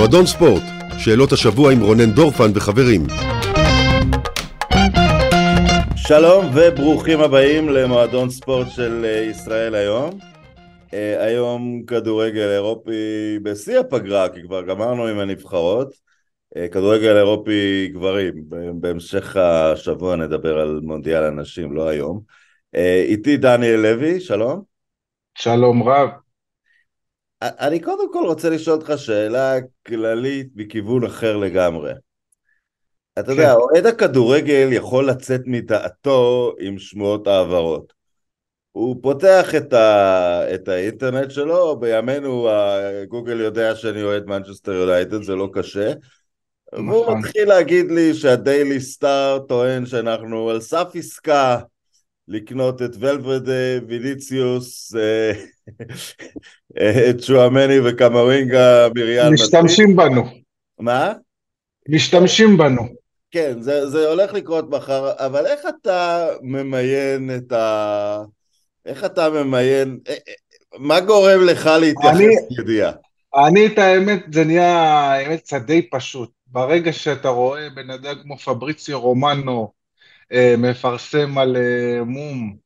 מועדון ספורט, שאלות השבוע עם רונן דורפן וחברים. שלום וברוכים הבאים למועדון ספורט של אה, ישראל היום. אה, היום כדורגל אירופי בשיא הפגרה, כי כבר גמרנו עם הנבחרות. אה, כדורגל אירופי גברים, בהמשך השבוע נדבר על מונדיאל הנשים, לא היום. איתי דניאל לוי, שלום. שלום רב. אני קודם כל רוצה לשאול אותך שאלה כללית מכיוון אחר לגמרי. אתה כן. יודע, אוהד הכדורגל יכול לצאת מדעתו עם שמועות העברות. הוא פותח את, ה... את האינטרנט שלו, בימינו גוגל יודע שאני אוהד מנצ'סטר יונייטד, זה לא קשה. נכון. והוא מתחיל להגיד לי שהדיילי סטאר טוען שאנחנו על סף עסקה לקנות את ולוודה, ויניציוס, אה, אה, את שואמני וקמרינגה מריאל משתמשים בנו. מה? משתמשים בנו. כן, זה, זה הולך לקרות מחר, אבל איך אתה ממיין את ה... איך אתה ממיין... אה, מה גורם לך להתייחס לידיעה? אני את האמת, זה נהיה האמת קצת די פשוט. ברגע שאתה רואה בן אדם כמו פבריציו רומנו אה, מפרסם על אה, מום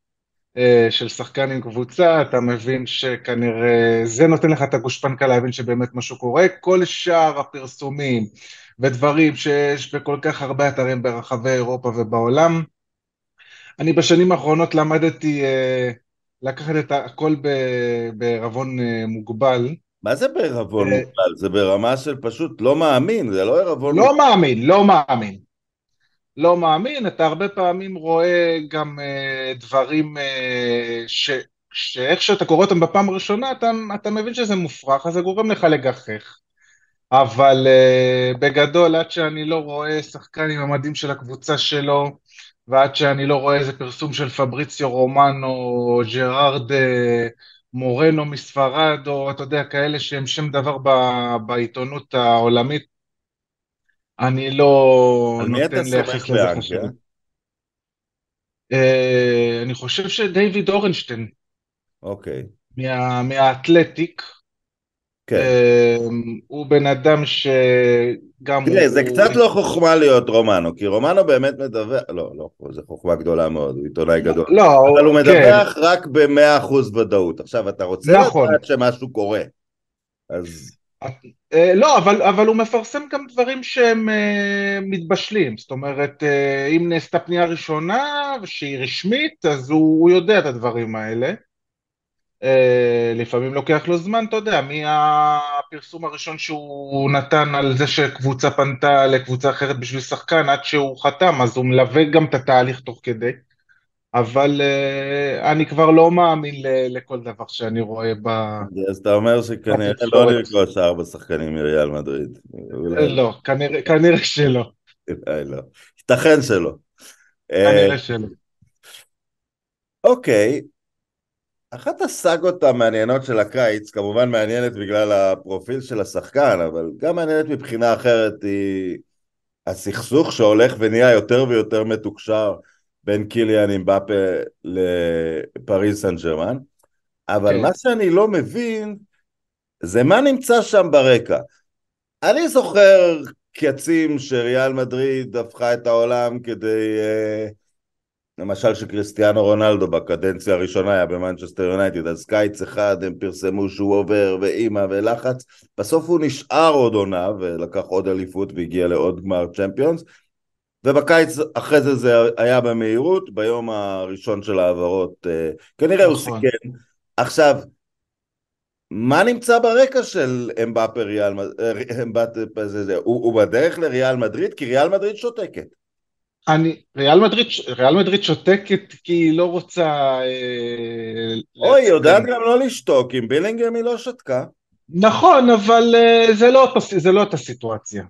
אה, של שחקן עם קבוצה, אתה מבין שכנראה זה נותן לך את הגושפנקה להבין שבאמת משהו קורה. כל שאר הפרסומים ודברים שיש בכל כך הרבה אתרים ברחבי אירופה ובעולם, אני בשנים האחרונות למדתי לקחת את הכל בערבון מוגבל. מה זה בערבון מוגבל? זה ברמה של פשוט לא מאמין, זה לא ערבון... לא מאמין, לא מאמין. לא מאמין, אתה הרבה פעמים רואה גם uh, דברים uh, ש, שאיך שאתה קורא אותם בפעם הראשונה, אתה, אתה מבין שזה מופרך, אז זה גורם לך לגחך. אבל uh, בגדול, עד שאני לא רואה שחקן עם המדים של הקבוצה שלו, ועד שאני לא רואה איזה פרסום של פבריציו רומנו, או ג'רארד uh, מורנו מספרד, או אתה יודע, כאלה שהם שם דבר ב, בעיתונות העולמית, אני לא נותן לייחס לזה חשיבות. אני חושב שדייוויד אורנשטיין. אוקיי. מהאתלטיק. כן. אה, הוא בן אדם שגם תראה, זה קצת לא חוכמה להיות רומנו, כי רומנו באמת מדווח, לא, לא, זו חוכמה גדולה מאוד, הוא עיתונאי גדול. לא, אבל הוא מדווח כן. רק ב-100% ודאות. עכשיו, אתה רוצה נכון. לדעת שמשהו קורה. אז... אה, לא, אבל, אבל הוא מפרסם גם דברים שהם uh, מתבשלים, זאת אומרת, uh, אם נעשתה פנייה ראשונה שהיא רשמית, אז הוא, הוא יודע את הדברים האלה. לפעמים לוקח לו זמן, אתה יודע, מהפרסום הראשון שהוא נתן על זה שקבוצה פנתה לקבוצה אחרת בשביל שחקן עד שהוא חתם, אז הוא מלווה גם את התהליך תוך כדי. אבל uh, אני כבר לא מאמין ל- לכל דבר שאני רואה ב... אז אתה אומר שכנראה לא לרכוש ארבע שחקנים מריאל מדריד. לא, כנראה, כנראה שלא. לא. ייתכן שלא. כנראה אה, שלא. אוקיי, אחת הסאגות המעניינות של הקיץ, כמובן מעניינת בגלל הפרופיל של השחקן, אבל גם מעניינת מבחינה אחרת היא הסכסוך שהולך ונהיה יותר ויותר מתוקשר בין קיליאן אמבפה לפריז סן ג'רמן, אבל כן. מה שאני לא מבין זה מה נמצא שם ברקע. אני זוכר קצים שריאל מדריד הפכה את העולם כדי, אה, למשל שקריסטיאנו רונלדו בקדנציה הראשונה היה במנצ'סטר יונייטד, אז קיץ אחד הם פרסמו שהוא עובר ואימא ולחץ, בסוף הוא נשאר עוד עונה ולקח עוד אליפות והגיע לעוד גמר צ'מפיונס, ובקיץ אחרי זה זה היה במהירות, ביום הראשון של העברות אה, כנראה נכון. הוא סיכן. עכשיו, מה נמצא ברקע של אמבפה ריאל מדריד? אה, הוא, הוא בדרך לריאל מדריד? כי ריאל מדריד שותקת. אני, ריאל מדריד, ריאל מדריד שותקת כי היא לא רוצה... אה, אוי, היא יודעת גם לא לשתוק, עם בילינגהם היא לא שתקה. נכון, אבל אה, זה לא, זה לא אותה סיטואציה.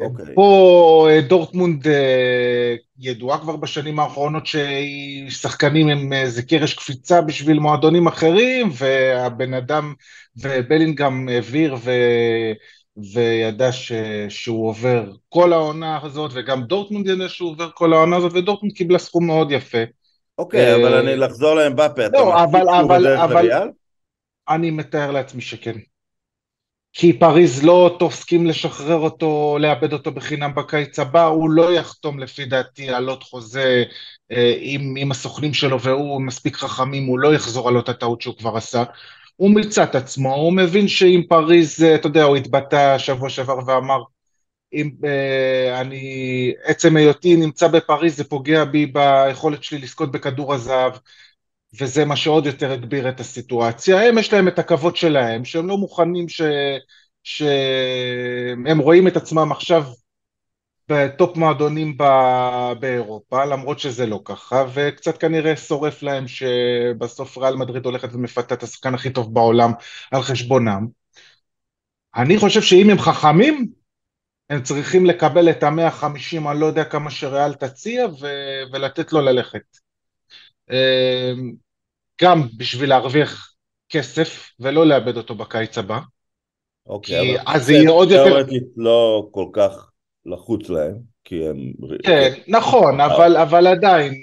אוקיי. פה אה, דורטמונד אה, ידועה כבר בשנים האחרונות ששחקנים הם איזה קרש קפיצה בשביל מועדונים אחרים, והבן אדם, ובלינגהם העביר ו... וידע ש... שהוא עובר כל העונה הזאת, וגם דורטמונד ידע שהוא עובר כל העונה הזאת, ודורטמונד קיבלה סכום מאוד יפה. אוקיי, okay, אבל אה, אני לחזור להם בפה, אתה לא, אבל, אבל, אבל, אני מתאר לעצמי שכן. כי פריז לא תוסכים לשחרר אותו, לאבד אותו בחינם בקיץ הבא, הוא לא יחתום לפי דעתי על עוד חוזה אה, עם, עם הסוכנים שלו והוא מספיק חכמים, הוא לא יחזור על אותה טעות שהוא כבר עשה. הוא מיצה את עצמו, הוא מבין שאם פריז, אה, אתה יודע, הוא התבטא שבוע שעבר ואמר, אם אה, אני, עצם היותי נמצא בפריז זה פוגע בי ביכולת שלי לזכות בכדור הזהב, וזה מה שעוד יותר הגביר את הסיטואציה. הם יש להם את הכבוד שלהם, שהם לא מוכנים ש... שהם רואים את עצמם עכשיו בטופ מועדונים ב... באירופה, למרות שזה לא ככה, וקצת כנראה שורף להם שבסוף ריאל מדריד הולכת ומפתה את השחקן הכי טוב בעולם על חשבונם. אני חושב שאם הם חכמים, הם צריכים לקבל את המאה חמישים, אני לא יודע כמה שריאל תציע, ו... ולתת לו ללכת. אמ, גם בשביל להרוויח כסף ולא לאבד אותו בקיץ הבא. אוקיי, כי אז זה יהיה עוד יותר... תיאורטית לא כל כך לחוץ להם, כי הם... כן, נכון, אבל, אבל עדיין,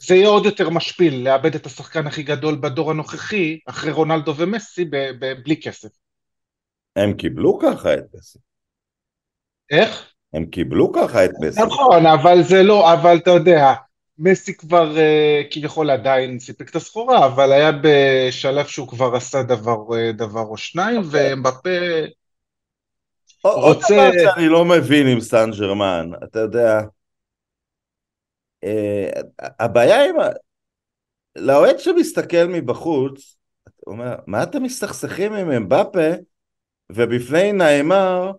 זה יהיה עוד יותר משפיל לאבד את השחקן הכי גדול בדור הנוכחי, אחרי רונלדו ומסי, ב- ב- בלי כסף. הם קיבלו ככה את מסי. איך? הם קיבלו ככה את מסי. נכון, אבל זה לא, אבל אתה יודע, מסי כבר uh, כביכול עדיין סיפק את הסחורה, אבל היה בשלב שהוא כבר עשה דבר, uh, דבר או שניים, okay. אוקיי. ומבפה עוד דבר שאני לא מבין עם סן ג'רמן, אתה יודע, uh, הבעיה עם... לאוהד שמסתכל מבחוץ, הוא אומר, מה אתם מסתכסכים עם אמבפה, ובפני נעימר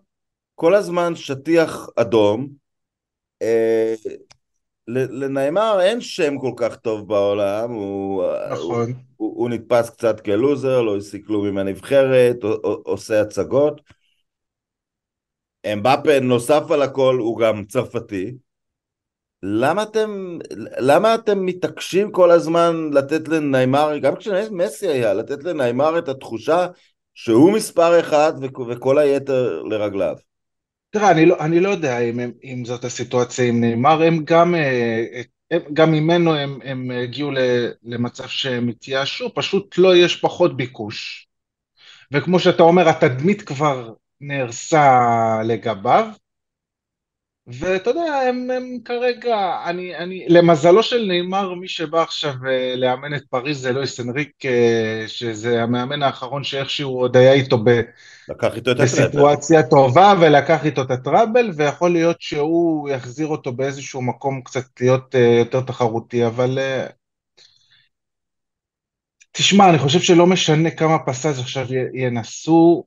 כל הזמן שטיח אדום, לניימר אין שם כל כך טוב בעולם, הוא, נכון. הוא, הוא, הוא נתפס קצת כלוזר, לא השיג כלום עם הנבחרת, עושה הצגות. אמבפה נוסף על הכל הוא גם צרפתי. למה אתם, למה אתם מתעקשים כל הזמן לתת לניימר, גם כשמסי היה, לתת לניימר את התחושה שהוא מספר אחד וכל היתר לרגליו? תראה, אני לא, אני לא יודע אם, אם זאת הסיטואציה עם נאמר, הם גם, אה, הם, גם ממנו הם, הם הגיעו למצב שהם התייאשו, פשוט לא יש פחות ביקוש. וכמו שאתה אומר, התדמית כבר נהרסה לגביו, ואתה יודע, הם, הם כרגע, אני, אני, למזלו של נאמר, מי שבא עכשיו אה, לאמן את פריז זה לואיס אנריק, אה, שזה המאמן האחרון שאיכשהו עוד היה איתו ב... לקח איתו את בסיטואציה טובה ולקח איתו את הטראבל, ויכול להיות שהוא יחזיר אותו באיזשהו מקום קצת להיות uh, יותר תחרותי, אבל uh, תשמע, אני חושב שלא משנה כמה פסאז' עכשיו ינסו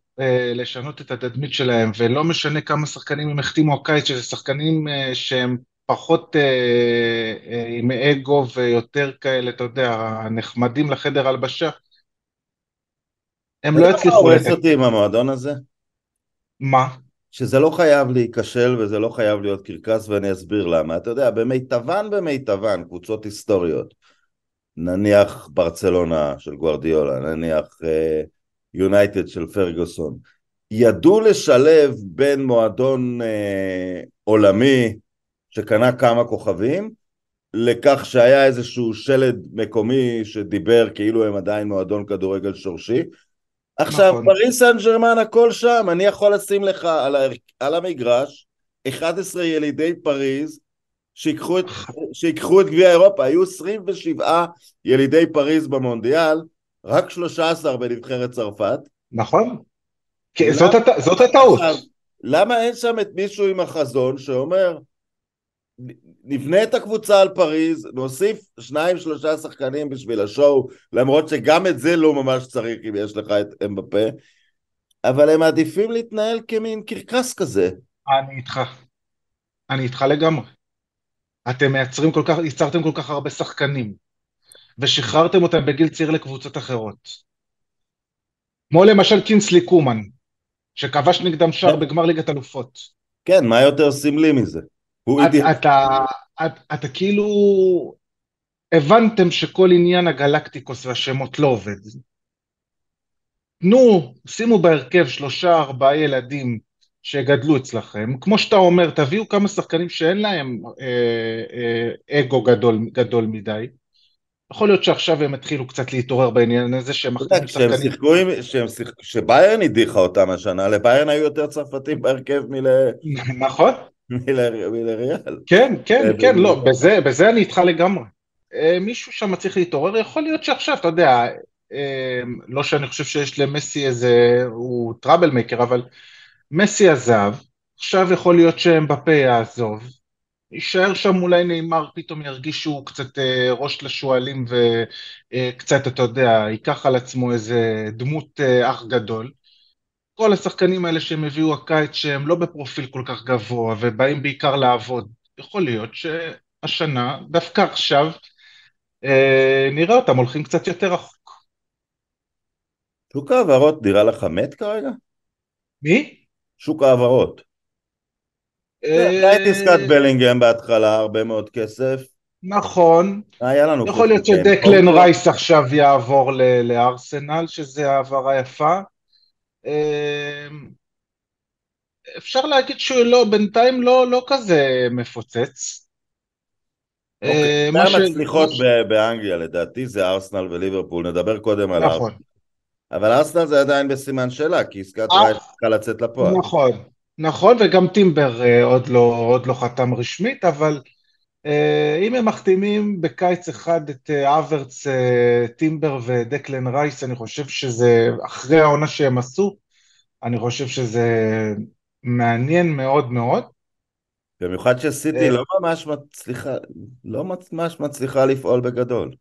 לשנות את התדמית שלהם, ולא משנה כמה שחקנים הם החתימו הקיץ, שזה שחקנים uh, שהם פחות uh, עם אגו ויותר כאלה, אתה יודע, נחמדים לחדר הלבשה. הם לא יצליחו... אתה הורס אותי עם המועדון הזה? מה? שזה לא חייב להיכשל וזה לא חייב להיות קרקס ואני אסביר למה. אתה יודע, במיטבן במיטבן, קבוצות היסטוריות, נניח ברצלונה של גוארדיולה, נניח יונייטד של פרגוסון, ידעו לשלב בין מועדון uh, עולמי שקנה כמה כוכבים, לכך שהיה איזשהו שלד מקומי שדיבר כאילו הם עדיין מועדון כדורגל שורשי, עכשיו, נכון. פריס סן ג'רמן הכל שם, אני יכול לשים לך על, ה... על המגרש 11 ילידי פריז שיקחו את, שיקחו את גביע אירופה, היו 27 ילידי פריז במונדיאל, רק 13 בנבחרת צרפת. נכון, זאת, זאת הטעות. למה אין שם את מישהו עם החזון שאומר, נבנה את הקבוצה על פריז, נוסיף שניים שלושה שחקנים בשביל השואו, למרות שגם את זה לא ממש צריך אם יש לך את אמבפה, אבל הם מעדיפים להתנהל כמין קרקס כזה. אני איתך. אני איתך לגמרי. אתם מייצרים כל כך, ייצרתם כל כך הרבה שחקנים, ושחררתם אותם בגיל צעיר לקבוצות אחרות. כמו למשל קינסלי קומן, שכבש נגדם שער בגמר ליגת אלופות. כן, מה יותר סמלי מזה? אתה, אתה, אתה, אתה כאילו הבנתם שכל עניין הגלקטיקוס והשמות לא עובד. תנו, שימו בהרכב שלושה ארבעה ילדים שגדלו אצלכם, כמו שאתה אומר, תביאו כמה שחקנים שאין להם אה, אה, אגו גדול, גדול מדי, יכול להיות שעכשיו הם התחילו קצת להתעורר בעניין הזה שהם מחתימים שחקנים. כשהם שיחקו עם, כשביירן הדיחה אותם השנה, לביירן היו יותר צרפתים בהרכב מל... נכון. מלריאל. כן, כן, כן, לא, בזה, בזה אני איתך לגמרי. אה, מישהו שם צריך להתעורר, יכול להיות שעכשיו, אתה יודע, אה, לא שאני חושב שיש למסי איזה, הוא טראבל מייקר, אבל מסי עזב, עכשיו יכול להיות שאמבפה יעזוב, יישאר שם אולי נאמר, פתאום ירגיש שהוא קצת אה, ראש לשועלים וקצת, אתה יודע, ייקח על עצמו איזה דמות אח גדול. כל השחקנים האלה שהם הביאו הקיץ שהם לא בפרופיל כל כך גבוה ובאים בעיקר לעבוד, יכול להיות שהשנה, דווקא עכשיו, אה, נראה אותם הולכים קצת יותר רחוק. שוק ההעברות נראה לך מת כרגע? מי? שוק ההעברות. אה, הייתי עסקת בלינגהם בהתחלה, הרבה מאוד כסף. נכון. היה לנו... יכול להיות שדקלן רייס עכשיו יעבור לארסנל, שזה העברה יפה. אה, אפשר להגיד שהוא לא, בינתיים לא, לא כזה מפוצץ. אוקיי, מה המצליחות באנגליה לדעתי זה ארסנל וליברפול, נדבר קודם על נכון. ארסנל. אבל ארסנל זה עדיין בסימן שאלה, כי עסקת אה, רייס צריכה לצאת לפועל. נכון, נכון, וגם טימבר אה, עוד לא, עוד לא חתם רשמית, אבל אה, אם הם מחתימים בקיץ אחד את אברץ, טימבר ודקלן רייס, אני חושב שזה, אחרי העונה שהם עשו, אני חושב שזה מעניין מאוד מאוד. במיוחד שסיטי לא ממש מצליחה, לא ממש מצליחה לפעול בגדול.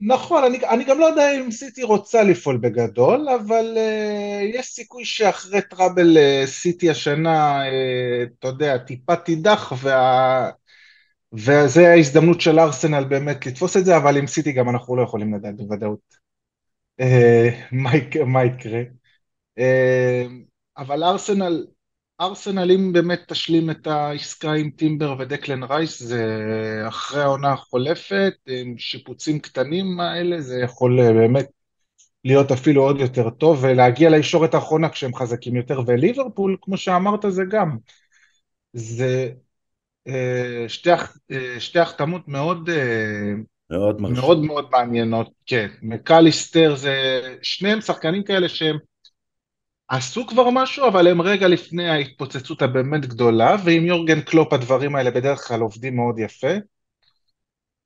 נכון, אני, אני גם לא יודע אם סיטי רוצה לפעול בגדול, אבל uh, יש סיכוי שאחרי טראבל uh, סיטי השנה, uh, אתה יודע, טיפה תידח, וה... וזה ההזדמנות של ארסנל באמת לתפוס את זה, אבל עם סיטי גם אנחנו לא יכולים לדעת בוודאות uh, מה, מה יקרה. Uh, אבל ארסנל, ארסנל אם באמת תשלים את העסקה עם טימבר ודקלן רייס זה אחרי העונה החולפת עם שיפוצים קטנים האלה זה יכול אה, באמת להיות אפילו עוד יותר טוב ולהגיע לישורת האחרונה כשהם חזקים יותר וליברפול כמו שאמרת זה גם זה אה, שתי, אה, שתי החתמות מאוד מאוד, מאוד מאוד מעניינות, כן, מקליסטר זה שניהם שחקנים כאלה שהם עשו כבר משהו, אבל הם רגע לפני ההתפוצצות הבאמת גדולה, ועם יורגן קלופ הדברים האלה בדרך כלל עובדים מאוד יפה.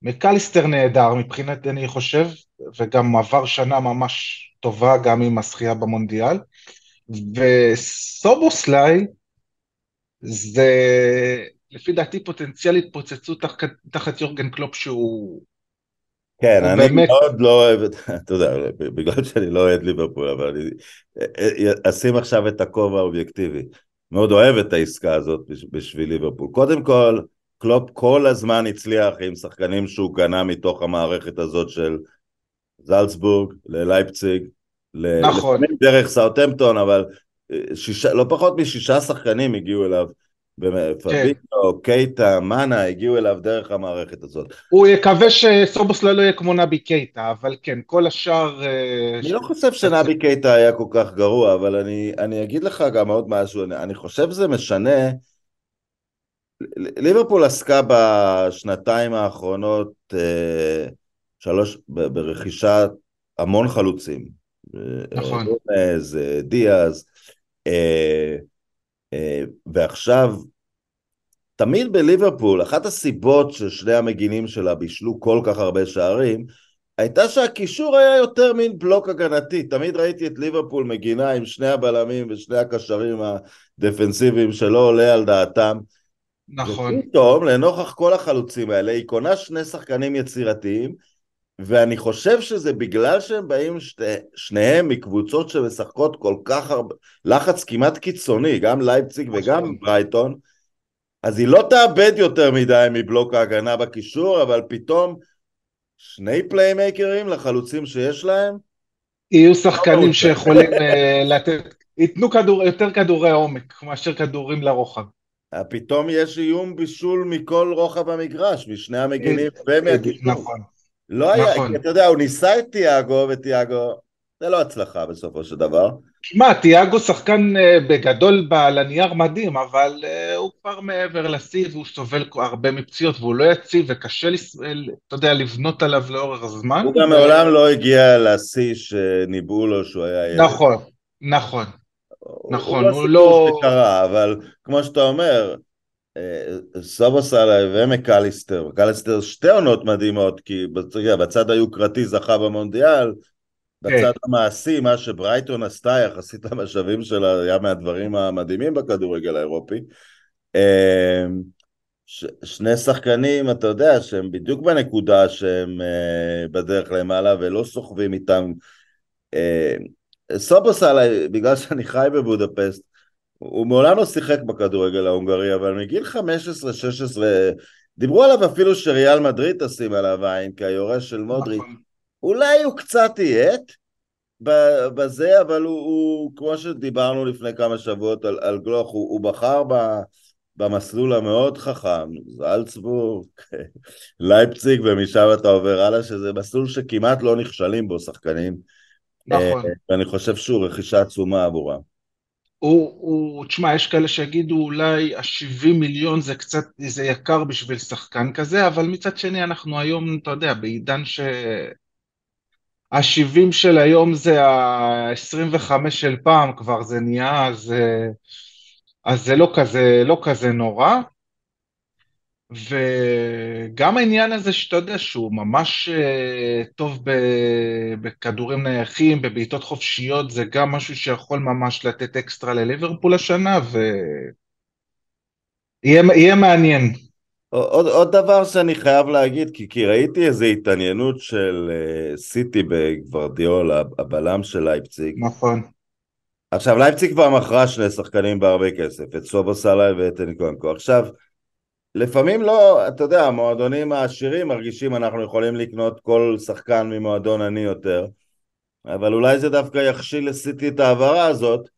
מקליסטר נהדר מבחינת, אני חושב, וגם עבר שנה ממש טובה גם עם הזכייה במונדיאל. וסובוסליי זה לפי דעתי פוטנציאל התפוצצות תחת, תחת יורגן קלופ שהוא כן, אני באמת... מאוד לא אוהב, אתה יודע, בגלל שאני לא אוהד ליברפול, אבל אני אה, אה, אשים עכשיו את הכובע האובייקטיבי. מאוד אוהב את העסקה הזאת בשביל ליברפול. קודם כל, קלופ כל הזמן הצליח עם שחקנים שהוא קנה מתוך המערכת הזאת של זלצבורג ללייפציג, נכון. דרך סאוטמפטון, אבל אה, שישה, לא פחות משישה שחקנים הגיעו אליו כן. פביטו, קייטה, מנה, הגיעו אליו דרך המערכת הזאת. הוא יקווה שסובוסלה לא יהיה כמו נבי קייטה, אבל כן, כל השאר... אה, אני. לא חושב שנבי קייטה היה כל כך גרוע, אבל אני, אגיד לך גם עוד משהו, אני, חושב שזה משנה. ליברפול עסקה בשנתיים האחרונות אה, שלוש, ברכישת המון חלוצים. נכון. רומז, דיאז. אה, ועכשיו, תמיד בליברפול, אחת הסיבות ששני המגינים שלה בישלו כל כך הרבה שערים, הייתה שהקישור היה יותר מין בלוק הגנתי. תמיד ראיתי את ליברפול מגינה עם שני הבלמים ושני הקשרים הדפנסיביים שלא עולה על דעתם. נכון. ופתאום, לנוכח כל החלוצים האלה, היא קונה שני שחקנים יצירתיים, ואני חושב שזה בגלל שהם באים שתי, שניהם מקבוצות שמשחקות כל כך הרבה, לחץ כמעט קיצוני, גם לייפציג וגם. ברייטון, אז היא לא תאבד יותר מדי מבלוק ההגנה בקישור, אבל פתאום שני פליימייקרים לחלוצים שיש להם. יהיו שחקנים שיכולים אה, לתת, ייתנו כדור, יותר כדורי עומק מאשר כדורים לרוחב. פתאום יש איום בישול מכל רוחב המגרש, משני המגינים ומהקישור. נכון. לא היה, נכון. כי אתה יודע, הוא ניסה את תיאגו, ותיאגו, זה לא הצלחה בסופו של דבר. שמע, תיאגו שחקן אה, בגדול על הנייר מדהים, אבל uh, הוא כבר מעבר לשיא והוא סובל הרבה מפציעות והוא לא יציב וקשה, לס... אתה יודע, לבנות עליו לאורך הזמן. הוא גם ו... מעולם לא הגיע לשיא שניבאו לו שהוא היה ילד. נכון, נכון. נכון, הוא, הוא לא... הוא לא... שקרה, אבל כמו שאתה אומר, אה, סובוסל ומקליסטר, מקליסטר שתי עונות מדהימות, כי בצד היוקרתי זכה במונדיאל, בצד כן. המעשי, מה שברייטון עשתה יחסית למשאבים שלה היה מהדברים המדהימים בכדורגל האירופי. אה, ש, שני שחקנים, אתה יודע, שהם בדיוק בנקודה שהם uh, בדרך למעלה ולא סוחבים איתם. Uh, סובוסל, בגלל שאני חי בבודפסט, הוא מעולם לא שיחק בכדורגל ההונגרי, אבל מגיל 15-16 דיברו עליו אפילו שריאל מדריד תשים עליו עין כיורש של מודריק. נכון. אולי הוא קצת יעט בזה, אבל הוא, הוא, כמו שדיברנו לפני כמה שבועות על, על גלוך, הוא, הוא בחר ב, במסלול המאוד חכם, זלצבורג, לייפציג, ומשם אתה עובר הלאה, שזה מסלול שכמעט לא נכשלים בו שחקנים. נכון. אה, ואני חושב שהוא רכישה עצומה עבורם. הוא, תשמע, יש כאלה שיגידו אולי ה-70 מיליון זה קצת, זה יקר בשביל שחקן כזה, אבל מצד שני אנחנו היום, אתה יודע, בעידן ש... ה-70 של היום זה ה-25 של פעם כבר זה נהיה, אז, אז זה לא כזה, לא כזה נורא. וגם העניין הזה שאתה יודע שהוא ממש uh, טוב בכדורים נייחים, בבעיטות חופשיות, זה גם משהו שיכול ממש לתת אקסטרה לליברפול השנה, ויהיה מעניין. עוד, עוד דבר שאני חייב להגיד, כי, כי ראיתי איזו התעניינות של אה, סיטי בגוורדיאול, הבלם של לייפציג. נכון. עכשיו, לייפציג כבר מכרה שני שחקנים בהרבה כסף, את סובוסלאי ואת אנקונקו. עכשיו, לפעמים לא, אתה יודע, המועדונים העשירים מרגישים אנחנו יכולים לקנות כל שחקן ממועדון עני יותר, אבל אולי זה דווקא יכשיל לסיטי את ההעברה הזאת,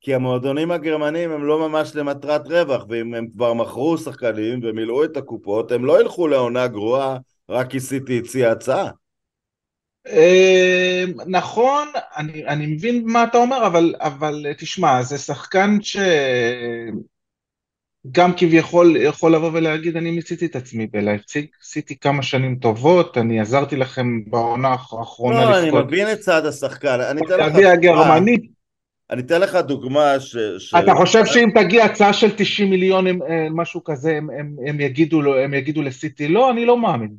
כי המועדונים הגרמנים הם לא ממש למטרת רווח, ואם הם כבר מכרו שחקנים ומילאו את הקופות, הם לא ילכו לעונה גרועה רק כי סיטי הציע הצעה. אמ, נכון, אני, אני מבין מה אתה אומר, אבל, אבל תשמע, זה שחקן ש... גם כביכול יכול לבוא ולהגיד אני מיציתי את עצמי בלהפציג, עשיתי כמה שנים טובות, אני עזרתי לכם בעונה האחרונה לא, אני מבין את צד השחקן, אני אתן לך דוגמה, אני אתן לך דוגמה ש... ש... אתה חושב שאם תגיע הצעה של 90 מיליון, הם, אה, משהו כזה, הם, הם, הם, יגידו, הם יגידו לסיטי לא? אני לא מאמין.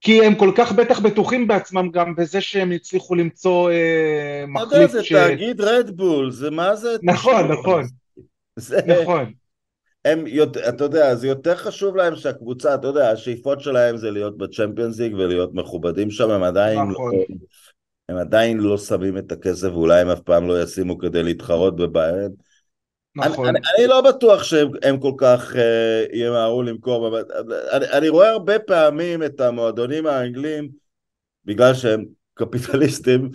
כי הם כל כך בטח בטוחים בעצמם גם בזה שהם הצליחו למצוא אה, מחליף ש... אתה יודע, זה תאגיד רדבול, זה מה זה... נכון, נכון. זה... נכון. הם, אתה יודע, זה יותר חשוב להם שהקבוצה, אתה יודע, השאיפות שלהם זה להיות בצ'מפיונס ליג ולהיות מכובדים שם, הם עדיין, לא- נכון. לא, הם עדיין לא שמים את הכסף, ואולי הם אף פעם לא ישימו כדי להתחרות בביירן. נכון. אני, אני, אני לא בטוח שהם כל כך אה, ימהרו למכור, אני, אני רואה הרבה פעמים את המועדונים האנגלים, בגלל שהם קפיטליסטים,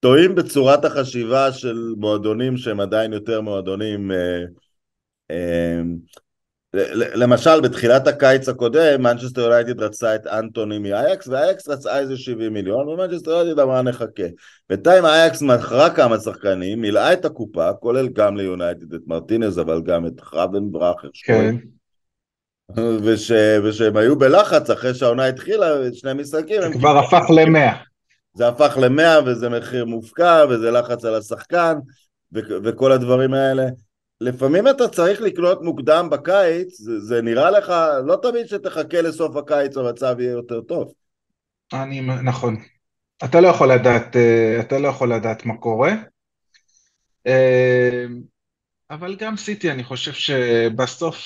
טועים בצורת החשיבה של מועדונים שהם עדיין יותר מועדונים אה, אה, למשל בתחילת הקיץ הקודם מנצ'סטר יונייטד רצה את אנטוני מאייקס ואייקס רצה איזה 70 מיליון ומנצ'סטר יונייטד אמרה נחכה. בינתיים אייקס מכרה כמה שחקנים מילאה את הקופה כולל גם ליונייטד את מרטינז אבל גם את חרבן בראכר כן. וש, ושהם היו בלחץ אחרי שהעונה התחילה שני משחקים זה כבר הפך למאה זה הפך למאה וזה מחיר מופקע וזה לחץ על השחקן ו- וכל הדברים האלה. לפעמים אתה צריך לקנות מוקדם בקיץ, זה, זה נראה לך, לא תמיד שתחכה לסוף הקיץ המצב יהיה יותר טוב. אני, נכון. אתה לא יכול לדעת, אה, אתה לא יכול לדעת מה קורה. אה, אבל גם סיטי, אני חושב שבסוף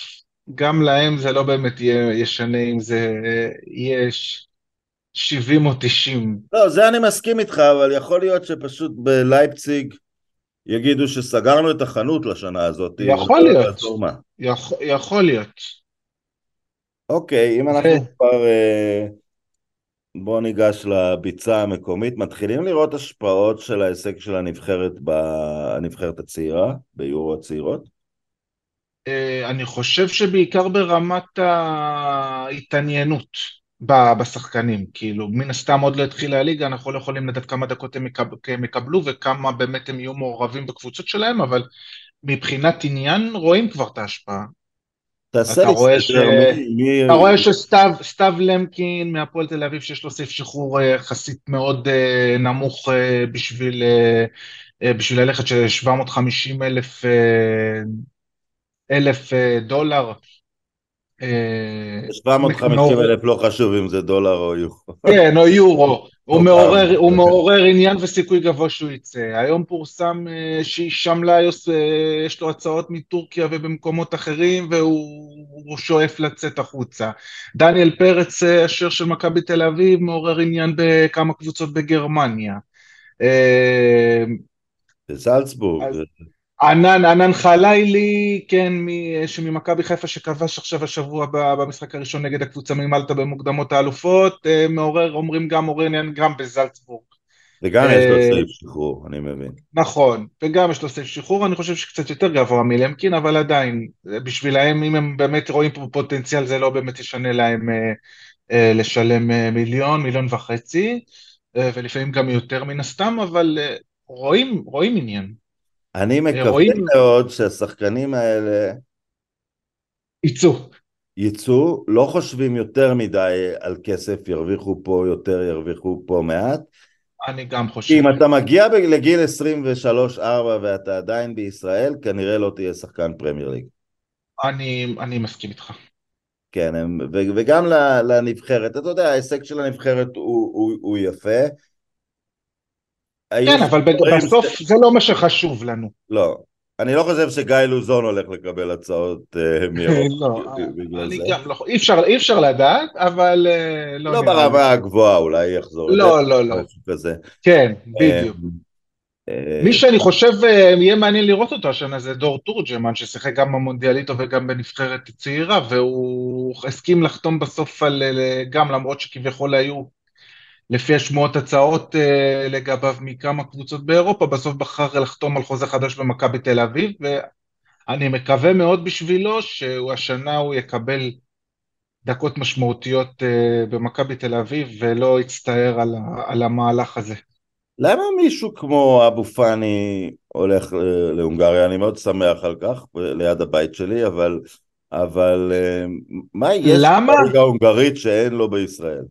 גם להם זה לא באמת יהיה ישנה אם זה יש 70 או 90. לא, זה אני מסכים איתך, אבל יכול להיות שפשוט בלייפציג יגידו שסגרנו את החנות לשנה הזאת. יכול להיות. יכול, יכול להיות. אוקיי, אם אנחנו כבר... אה, בואו ניגש לביצה המקומית. מתחילים לראות השפעות של ההישג של הנבחרת בנבחרת הצעירה, ביורו הצעירות? אה, אני חושב שבעיקר ברמת ההתעניינות. בשחקנים, כאילו, מן הסתם עוד לא התחילה הליגה, אנחנו לא יכולים לדעת כמה דקות הם יקבלו וכמה באמת הם יהיו מעורבים בקבוצות שלהם, אבל מבחינת עניין רואים כבר את ההשפעה. אתה רואה, ש... מי- אתה רואה שסתיו סתיו למקין מהפועל תל אביב שיש לו סעיף שחרור אה, יחסית מאוד אה, נמוך אה, בשביל, בשביל ללכת של 750 אלף אלף דולר. אה, 750 אלף לא חשוב אם זה דולר או יורו. כן, או יורו. הוא או מעורר. הוא מעורר עניין וסיכוי גבוה שהוא יצא. היום פורסם אה, ליוס, אה, יש לו הצעות מטורקיה ובמקומות אחרים, והוא שואף לצאת החוצה. דניאל פרץ, אה, השוער של מכבי תל אביב, מעורר עניין בכמה קבוצות בגרמניה. אה, בזלצבורג. ענן, ענן חלילי, כן, מ- שממכבי חיפה שכבש עכשיו השבוע במשחק הראשון נגד הקבוצה ממלטה במוקדמות האלופות, אה, מעורר, אומרים גם מעורר עניין גם בזלצבורג. וגם יש לו אה, סעיף שחרור, אני מבין. נכון, וגם יש לו סעיף שחרור, אני חושב שקצת יותר גבוה מלמקין, אבל עדיין, אה, בשבילהם, אם הם באמת רואים פה פוטנציאל, זה לא באמת ישנה להם אה, אה, לשלם אה, מיליון, מיליון וחצי, אה, ולפעמים גם יותר מן הסתם, אבל אה, רואים, רואים עניין. אני מקווה רואים- מאוד שהשחקנים האלה יצאו. יצאו, לא חושבים יותר מדי על כסף, ירוויחו פה יותר, ירוויחו פה מעט. אני גם חושב. אם אתה מגיע לגיל 23-4 ואתה עדיין בישראל, כנראה לא תהיה שחקן פרמייר ליג. אני, אני מסכים איתך. כן, הם, ו, וגם לנבחרת, אתה יודע, ההישג של הנבחרת הוא, הוא, הוא יפה. כן, אבל בסוף ש- זה לא מה שחשוב לנו. לא. אני לא חושב שגיא לוזון הולך לקבל הצעות אה, מאירופה לא, אני. גם לא, אי אפשר, לדעת, אבל אה, לא לא. ברמה הגבוהה, אולי יחזור. לא, לא, לא. כן, בדיוק. אה, מי שאני חושב אה, יהיה מעניין לראות אותו השנה זה דור תורג'מן, ששיחק גם במונדיאליטו וגם בנבחרת צעירה, והוא הסכים לחתום בסוף על, אה, גם למרות שכביכול היו לפי השמועות הצעות אה, לגביו מכמה קבוצות באירופה, בסוף בחר לחתום על חוזה חדש במכבי תל אביב, ואני מקווה מאוד בשבילו שהשנה הוא יקבל דקות משמעותיות אה, במכבי תל אביב ולא יצטער על, על המהלך הזה. למה מישהו כמו אבו פאני הולך ל- להונגריה? אני מאוד שמח על כך, ליד הבית שלי, אבל, אבל אה, מה יש למה? בליגה ההונגרית שאין לו בישראל?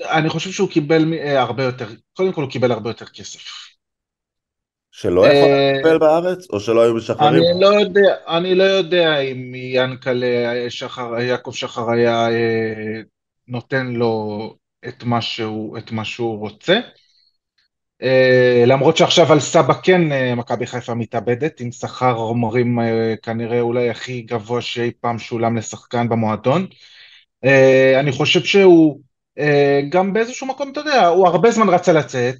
אני חושב שהוא קיבל אה, הרבה יותר, קודם כל הוא קיבל הרבה יותר כסף. שלא יכול אה, לקבל בארץ? או שלא היו משחררים? אני לא יודע, אני לא יודע אם ינקלה שחר, יעקב שחר היה אה, נותן לו את מה שהוא, את מה שהוא רוצה. למרות שעכשיו על סבא כן מכבי חיפה מתאבדת, עם שכר אומרים אה, כנראה אולי הכי גבוה שאי פעם שולם לשחקן במועדון. אני חושב שהוא גם באיזשהו מקום, אתה יודע, הוא הרבה זמן רצה לצאת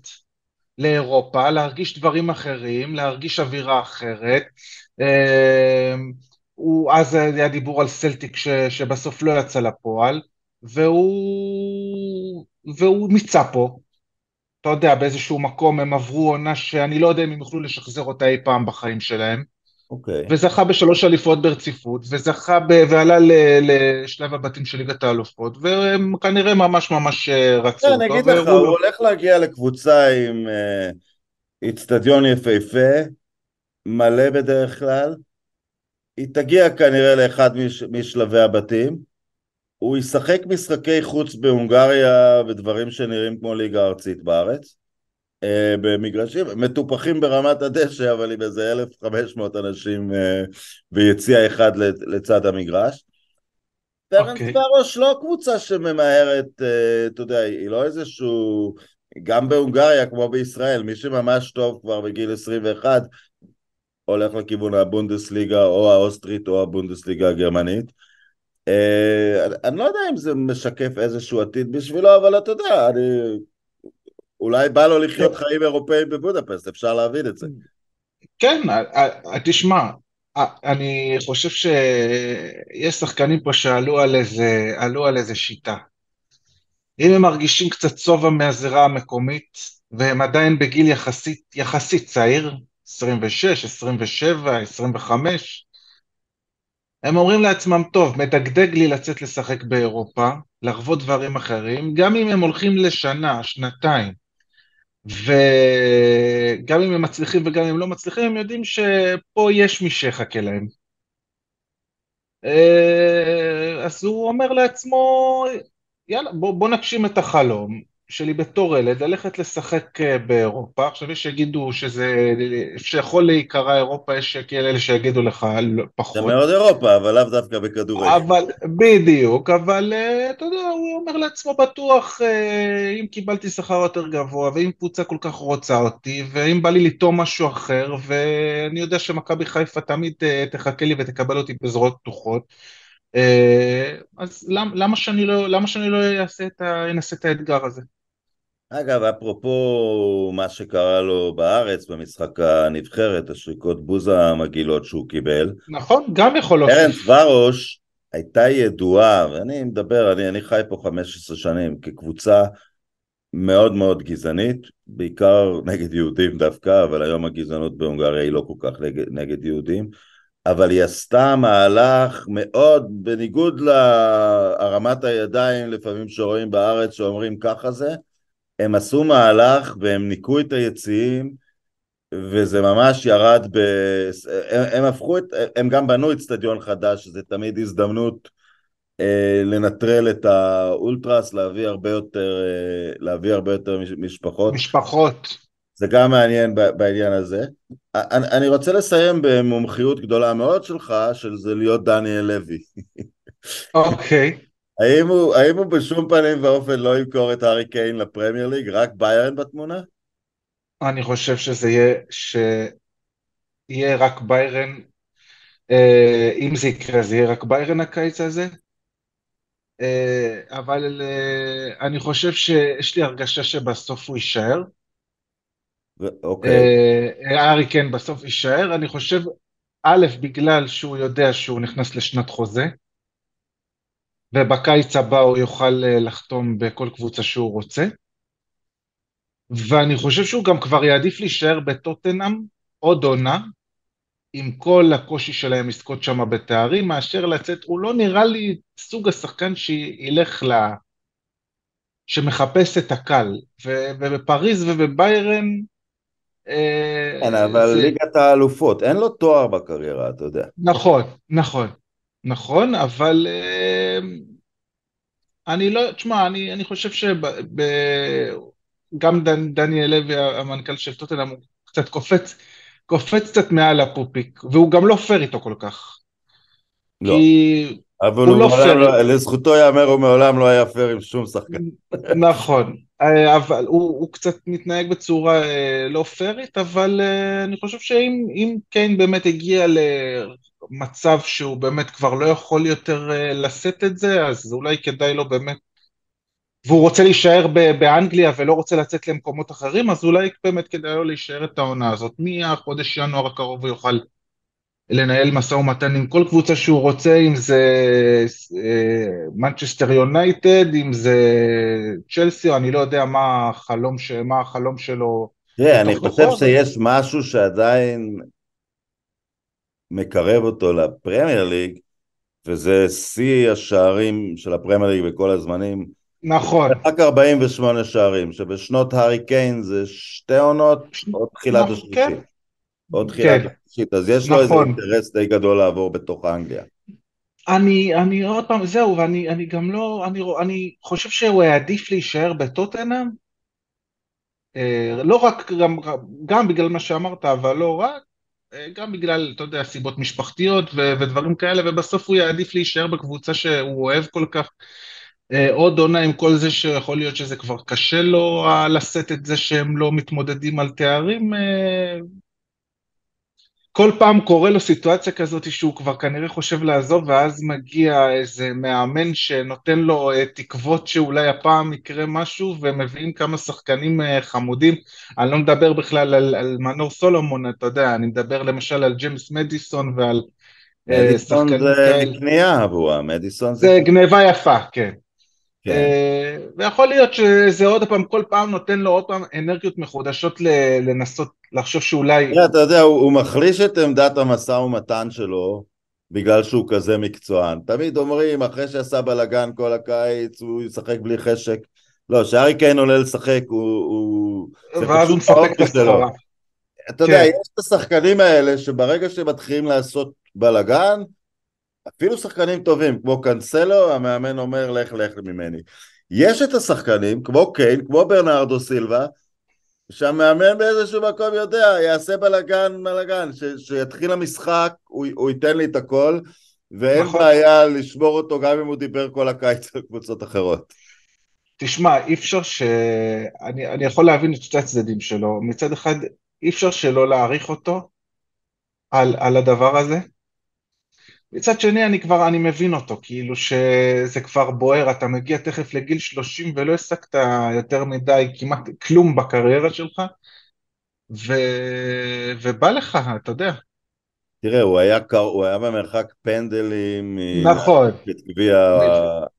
לאירופה, להרגיש דברים אחרים, להרגיש אווירה אחרת. אה, הוא, אז היה דיבור על סלטיק ש, שבסוף לא יצא לפועל, והוא, והוא מיצה פה. אתה יודע, באיזשהו מקום הם עברו עונה שאני לא יודע אם הם יוכלו לשחזר אותה אי פעם בחיים שלהם. אוקיי. וזכה בשלוש אליפויות ברציפות, וזכה ב... ועלה ל... לשלב הבתים של ליגת האלופות, והם כנראה ממש ממש אה, רצו כן, אותו. אני אגיד לך, הוא. הולך להגיע לקבוצה עם אה, איצטדיון יפהפה, מלא בדרך כלל, היא תגיע כנראה לאחד מש, משלבי הבתים, הוא ישחק משחקי חוץ בהונגריה ודברים שנראים כמו ליגה ארצית בארץ, במגרשים מטופחים ברמת הדשא, אבל עם איזה 1,500 אנשים אה, ביציע אחד לצ- לצד המגרש. טרנס אוקיי. פרוש לא קבוצה שממהרת, אה, אתה יודע, היא לא איזשהו... גם בהונגריה, כמו בישראל, מי שממש טוב כבר בגיל 21, הולך לכיוון הבונדסליגה או האוסטרית או הבונדסליגה הגרמנית. אה, אני לא יודע אם זה משקף איזשהו עתיד בשבילו, אבל אתה יודע, אני... אולי בא לו לחיות חיים אירופאים בבודפסט, אפשר להבין את זה. כן, אה, אה, תשמע, אה, אני חושב שיש שחקנים פה שעלו על איזה, עלו על איזה שיטה. אם הם מרגישים קצת שובע מהזירה המקומית, והם עדיין בגיל יחסית, יחסית צעיר, 26, 27, 25, הם אומרים לעצמם, טוב, מדגדג לי לצאת לשחק באירופה, לחוות דברים אחרים, גם אם הם הולכים לשנה, שנתיים, וגם אם הם מצליחים וגם אם הם לא מצליחים, הם יודעים שפה יש מי שיחכה להם. אה, אז הוא אומר לעצמו, יאללה, בוא, בוא נגשים את החלום. שלי בתור ילד, ללכת לשחק אה, באירופה, עכשיו יש שיגידו שזה, שיכול להיקרא אירופה, יש כאלה שיגידו לך פחות. זה מאוד אירופה, אבל לאו דווקא בכדורגל. אבל, בדיוק, אבל אה, אתה יודע, הוא אומר לעצמו בטוח, אה, אם קיבלתי שכר יותר גבוה, ואם קבוצה כל כך רוצה אותי, ואם בא לי לטעום משהו אחר, ואני יודע שמכבי חיפה תמיד תחכה לי ותקבל אותי בזרועות פתוחות, אז למה שאני לא, למה שאני לא אעשה את, אנסה את האתגר הזה? אגב, אפרופו מה שקרה לו בארץ במשחק הנבחרת, השריקות בוזה המגעילות שהוא קיבל. נכון, גם יכול להוסיף. ארנס ורוש הייתה ידועה, ואני מדבר, אני, אני חי פה 15 שנים, כקבוצה מאוד מאוד גזענית, בעיקר נגד יהודים דווקא, אבל היום הגזענות בהונגריה היא לא כל כך נגד, נגד יהודים. אבל היא עשתה מהלך מאוד, בניגוד להרמת הידיים לפעמים שרואים בארץ שאומרים ככה זה, הם עשו מהלך והם ניקו את היציעים וזה ממש ירד ב... הם, הם הפכו את... הם גם בנו אצטדיון חדש, שזה תמיד הזדמנות אה, לנטרל את האולטרס, להביא הרבה יותר, אה, להביא הרבה יותר משפחות. משפחות. זה גם מעניין בעניין הזה. אני, אני רוצה לסיים במומחיות גדולה מאוד שלך, של זה להיות דניאל לוי. אוקיי. Okay. האם הוא, האם הוא בשום פנים ואופן לא ימכור את הארי קיין לפרמייר ליג? רק ביירן בתמונה? אני חושב שזה יהיה, שיהיה רק ביירן, אה, אם זה יקרה זה יהיה רק ביירן הקיץ הזה, אה, אבל אה, אני חושב שיש לי הרגשה שבסוף הוא יישאר. אוקיי. הארי קיין בסוף יישאר, אני חושב, א', בגלל שהוא יודע שהוא נכנס לשנת חוזה, ובקיץ הבא הוא יוכל אה, לחתום בכל קבוצה שהוא רוצה. ואני חושב שהוא גם כבר יעדיף להישאר בטוטנאם עוד עונה, עם כל הקושי שלהם לזכות שם בתארים, מאשר לצאת, הוא לא נראה לי סוג השחקן שילך ל... שמחפש את הקל. ובפריז ובביירן... אה, כן, אבל זה... ליגת האלופות, אין לו תואר בקריירה, אתה יודע. נכון, נכון. נכון, אבל אה, אני לא, תשמע, אני, אני חושב שגם דנ, דניאל לוי, המנכ"ל של טוטנאם, הוא קצת קופץ, קופץ קצת מעל הפופיק, והוא גם לא פייר איתו כל כך. לא. כי אבל הוא, הוא לא פייר. לא, לזכותו ייאמר, הוא מעולם לא היה פייר עם שום שחקן. נכון, אה, אבל הוא, הוא קצת מתנהג בצורה אה, לא פיירית, אבל אני חושב שאם קיין באמת הגיע ל... מצב שהוא באמת כבר לא יכול יותר אה, לשאת את זה, אז אולי כדאי לו באמת, והוא רוצה להישאר באנגליה ולא רוצה לצאת למקומות אחרים, אז אולי באמת כדאי לו להישאר את העונה הזאת. מהחודש ינואר הקרוב הוא יוכל לנהל משא ומתן עם כל קבוצה שהוא רוצה, אם זה מנצ'סטר יונייטד, אם זה צ'לסי, או אני לא יודע מה החלום, ש... מה החלום שלו. תראה, אני חושב שיש משהו שעדיין מקרב אותו לפרמייר ליג, וזה שיא השערים של הפרמייר ליג בכל הזמנים. נכון. רק 48 שערים, שבשנות הארי קיין זה שתי עונות, או תחילת נכון, השלישית. כן. או תחילת כן. השלישית, אז יש נכון. לו איזה נכון. אינטרס די גדול לעבור בתוך אנגליה. אני, אני עוד פעם, זהו, ואני אני גם לא, אני, אני חושב שהוא העדיף להישאר בטוטנאם, אה, לא רק, גם, גם בגלל מה שאמרת, אבל לא רק, גם בגלל, אתה יודע, סיבות משפחתיות ו- ודברים כאלה, ובסוף הוא יעדיף להישאר בקבוצה שהוא אוהב כל כך. אה, עוד עונה עם כל זה שיכול להיות שזה כבר קשה לו לשאת את זה שהם לא מתמודדים על תארים, כל פעם קורה לו סיטואציה כזאת שהוא כבר כנראה חושב לעזוב, ואז מגיע איזה מאמן שנותן לו אה, תקוות שאולי הפעם יקרה משהו, ומביאים כמה שחקנים אה, חמודים. אני לא מדבר בכלל על, על מנור סולומון, אתה יודע, אני מדבר למשל על ג'יימס מדיסון ועל אה, מדיסון זה קנייה עבורה, מדיסון זה... זה גניבה יפה, כן. כן. אה, ויכול להיות שזה עוד פעם, כל פעם נותן לו עוד פעם אנרגיות מחודשות לנסות לחשוב שאולי... אתה יודע, הוא, מחליש את עמדת המשא ומתן שלו בגלל שהוא כזה מקצוען. תמיד אומרים, אחרי שעשה בלאגן כל הקיץ, הוא ישחק בלי חשק. לא, כשארי קיין עולה לשחק, הוא... ואז הוא מספק את הסחורה. אתה יודע, יש את השחקנים האלה שברגע שמתחילים לעשות בלאגן, אפילו שחקנים טובים, כמו קאנסלו, המאמן אומר, לך, לך ממני. יש את השחקנים, כמו קיין, כמו ברנרדו סילבה, שהמאמן באיזשהו מקום יודע, יעשה בלאגן, בלאגן, שיתחיל המשחק, הוא, הוא ייתן לי את הכל, ואין נכון. בעיה לשמור אותו גם אם הוא דיבר כל הקיץ על קבוצות אחרות. תשמע, אי אפשר ש... אני, אני יכול להבין את שתי הצדדים שלו. מצד אחד, אי אפשר שלא להעריך אותו על, על הדבר הזה. מצד שני, אני כבר, אני מבין אותו, כאילו שזה כבר בוער, אתה מגיע תכף לגיל 30 ולא הסקת יותר מדי, כמעט כלום בקריירה שלך, ו... ובא לך, אתה יודע. תראה, הוא היה, הוא היה במרחק פנדלים, נכון, גביע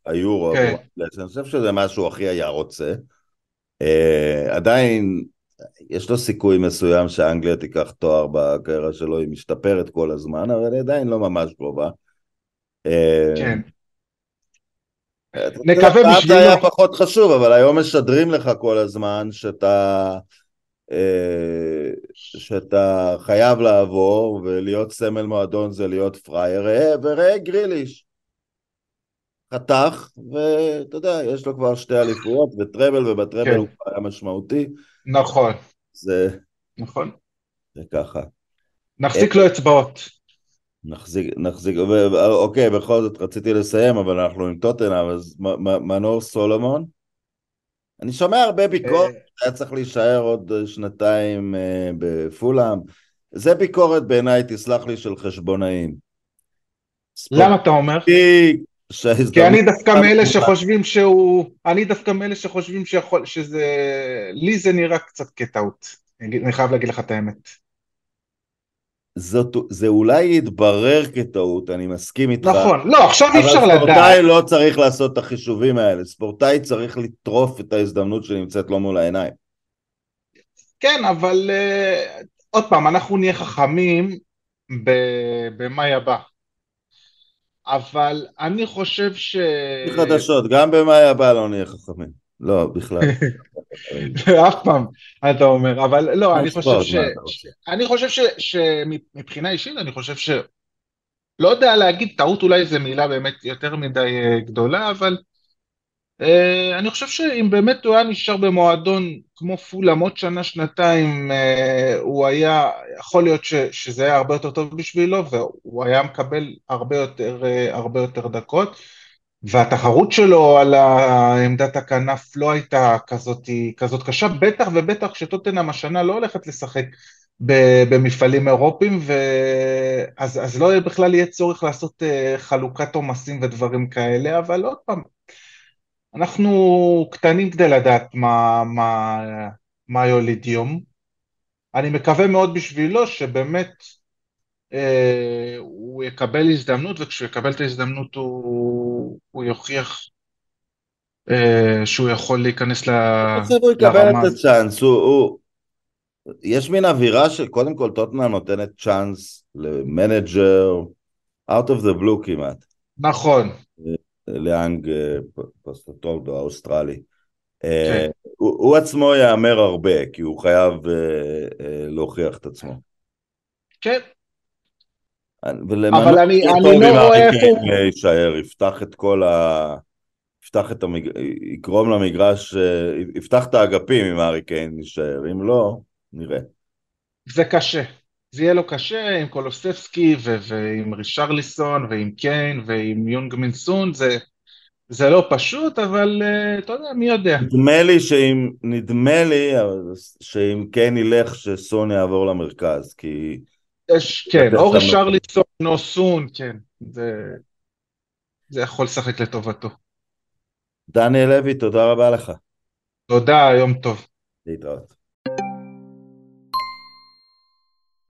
היורו, כן. אני חושב שזה מה שהוא הכי היה רוצה. Uh, עדיין, יש לו סיכוי מסוים שאנגליה תיקח תואר בקריירה שלו, היא משתפרת כל הזמן, אבל היא עדיין לא ממש קרובה. כן. נקווה בשבילו. זה היה פחות חשוב, אבל היום משדרים לך כל הזמן שאתה... אה, שאתה חייב לעבור ולהיות סמל מועדון זה להיות פראייר, וראה גריליש. חתך, ואתה יודע, יש לו כבר שתי אליפויות וטראבל, ובטראבל כן. הוא היה משמעותי. נכון. זה... נכון. זה ככה. נחזיק לו אצבעות. נחזיק, נחזיק, אוקיי, בכל זאת רציתי לסיים, אבל אנחנו עם טוטנאם, אז מנור סולומון? אני שומע הרבה ביקורת, אה. היה צריך להישאר עוד שנתיים אה, בפולאם. זה ביקורת בעיניי, תסלח לי, של חשבונאים. למה אתה אומר? כי אני דווקא מאלה שחושבים שהוא, אני דווקא מאלה שחושבים שיכול, שזה, לי זה נראה קצת כטעות, אני חייב להגיד לך את האמת. זאת, זה אולי יתברר כטעות, אני מסכים איתך. נכון, לא, עכשיו אי אפשר לדעת. אבל ספורטאי לא צריך לעשות את החישובים האלה, ספורטאי צריך לטרוף את ההזדמנות שנמצאת לו מול העיניים. כן, אבל uh, עוד פעם, אנחנו נהיה חכמים במאי הבא. אבל אני חושב ש... חדשות, גם במאי הבא לא נהיה חכמים. לא, בכלל. אף פעם, אתה אומר, אבל לא, אני חושב ש... אני חושב שמבחינה אישית, אני חושב ש... לא יודע להגיד, טעות אולי זו מילה באמת יותר מדי אה, גדולה, אבל אני חושב שאם באמת הוא היה נשאר במועדון כמו פולאם עוד שנה, שנתיים, uh, הוא היה, יכול להיות ש, שזה היה הרבה יותר טוב בשבילו, והוא היה מקבל הרבה יותר, uh, הרבה יותר דקות. והתחרות שלו על עמדת הכנף לא הייתה כזאת, כזאת קשה, בטח ובטח שטוטנאם השנה לא הולכת לשחק במפעלים אירופיים, ואז, אז לא בכלל יהיה צורך לעשות אה, חלוקת עומסים ודברים כאלה, אבל עוד פעם, אנחנו קטנים כדי לדעת מה, מה, מה יוליד יום. אני מקווה מאוד בשבילו שבאמת אה, הוא יקבל הזדמנות, וכשהוא יקבל את ההזדמנות הוא, הוא יוכיח אה, שהוא יכול להיכנס ל... הוא יקבל את הצ'אנס, הוא, הוא... יש מין אווירה של קודם כל טוטנהאם נותנת צ'אנס ל manager, out of the blue כמעט. נכון. לאנג' פוסטקוגלו האוסטרלי. כן. הוא, עצמו יאמר הרבה, כי הוא חייב להוכיח את עצמו. כן, אבל אני, לא רואה איפה... יישאר, יפתח את כל ה... יפתח את המג... יגרום למגרש, יפתח את האגפים אם הארי קיין יישאר, אם לא, נראה. זה קשה. זה יהיה לו קשה עם קולוספסקי ו- ועם רישרליסון ועם קיין ועם יונג מינסון, זה, זה לא פשוט, אבל uh, אתה יודע, מי יודע. נדמה לי שאם, נדמה לי שאם קיין ילך, שסון יעבור למרכז, כי... יש, כן, או רישרליסון או סון, כן, זה, זה יכול לשחק לטובתו. דניאל לוי, תודה רבה לך. תודה, יום טוב. להתראות.